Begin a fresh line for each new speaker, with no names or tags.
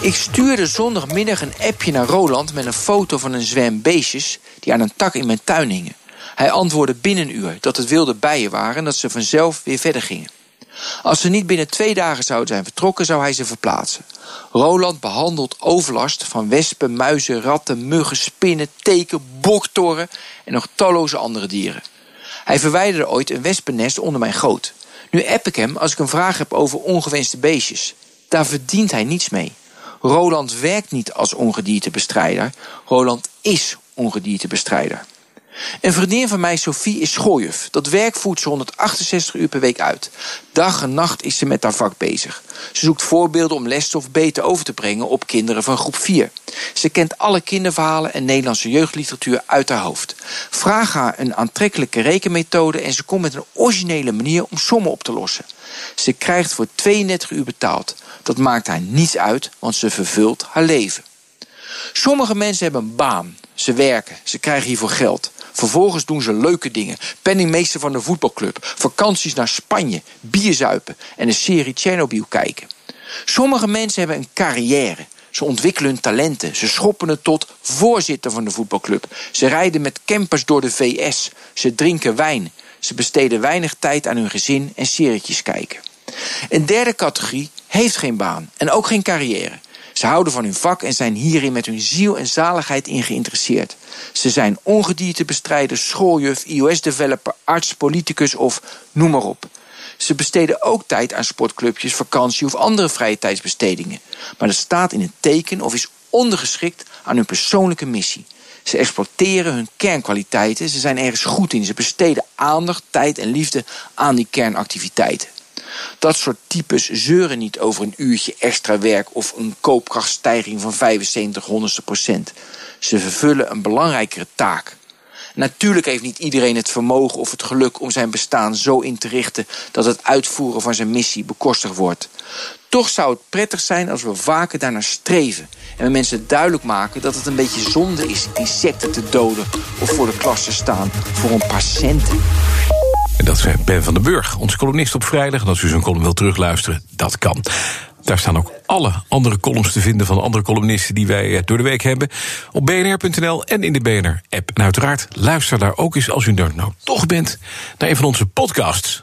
Ik stuurde zondagmiddag een appje naar Roland met een foto van een zwerm beestjes die aan een tak in mijn tuin hingen. Hij antwoordde binnen een uur dat het wilde bijen waren en dat ze vanzelf weer verder gingen. Als ze niet binnen twee dagen zouden zijn vertrokken, zou hij ze verplaatsen. Roland behandelt overlast van wespen, muizen, ratten, muggen, spinnen, teken, boktoren en nog talloze andere dieren. Hij verwijderde ooit een wespennest onder mijn goot. Nu app ik hem als ik een vraag heb over ongewenste beestjes. Daar verdient hij niets mee. Roland werkt niet als ongediertebestrijder. Roland is ongediertebestrijder. Een vriendin van mij, Sophie, is schooljuf. Dat werk voert ze 168 uur per week uit. Dag en nacht is ze met haar vak bezig. Ze zoekt voorbeelden om lesstof beter over te brengen op kinderen van groep 4. Ze kent alle kinderverhalen en Nederlandse jeugdliteratuur uit haar hoofd. Vraag haar een aantrekkelijke rekenmethode en ze komt met een originele manier om sommen op te lossen. Ze krijgt voor 32 uur betaald. Dat maakt haar niets uit, want ze vervult haar leven. Sommige mensen hebben baan. Ze werken, ze krijgen hiervoor geld. Vervolgens doen ze leuke dingen. Penningmeester van de voetbalclub. Vakanties naar Spanje. Bierzuipen. En een serie Chernobyl kijken. Sommige mensen hebben een carrière. Ze ontwikkelen hun talenten. Ze schoppen het tot voorzitter van de voetbalclub. Ze rijden met campers door de VS. Ze drinken wijn. Ze besteden weinig tijd aan hun gezin en serietjes kijken. Een derde categorie heeft geen baan en ook geen carrière. Ze houden van hun vak en zijn hierin met hun ziel en zaligheid in geïnteresseerd. Ze zijn ongediertebestrijder, schooljuf, iOS-developer, arts, politicus of noem maar op. Ze besteden ook tijd aan sportclubjes, vakantie of andere vrije tijdsbestedingen. Maar dat staat in het teken of is ondergeschikt aan hun persoonlijke missie. Ze exploiteren hun kernkwaliteiten, ze zijn ergens goed in. Ze besteden aandacht, tijd en liefde aan die kernactiviteiten. Dat soort types zeuren niet over een uurtje extra werk of een koopkrachtstijging van 75 honderdste procent. Ze vervullen een belangrijkere taak. Natuurlijk heeft niet iedereen het vermogen of het geluk om zijn bestaan zo in te richten dat het uitvoeren van zijn missie bekostigd wordt. Toch zou het prettig zijn als we vaker daarnaar streven en we mensen duidelijk maken dat het een beetje zonde is insecten te doden of voor de klas te staan voor een paar centen.
Dat is Ben van den Burg, onze columnist op vrijdag. En als u zo'n column wilt terugluisteren, dat kan. Daar staan ook alle andere columns te vinden van andere columnisten die wij eh, door de week hebben. Op bnr.nl en in de BNR-app. En uiteraard luister daar ook eens als u er nou toch bent naar een van onze podcasts.